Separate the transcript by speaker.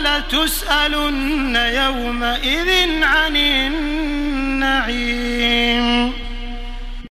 Speaker 1: لتسألن يومئذ عن النعيم.